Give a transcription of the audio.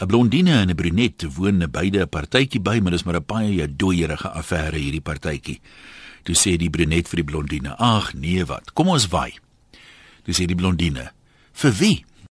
'n Blondine en 'n brunet woon beide 'n partytjie by, maar dis maar 'n baie dooierige affære hierdie partytjie. Toe sê die brunet vir die blondine: "Ag nee wat, kom ons waai." Toe sê die blondine: "Vir wie?"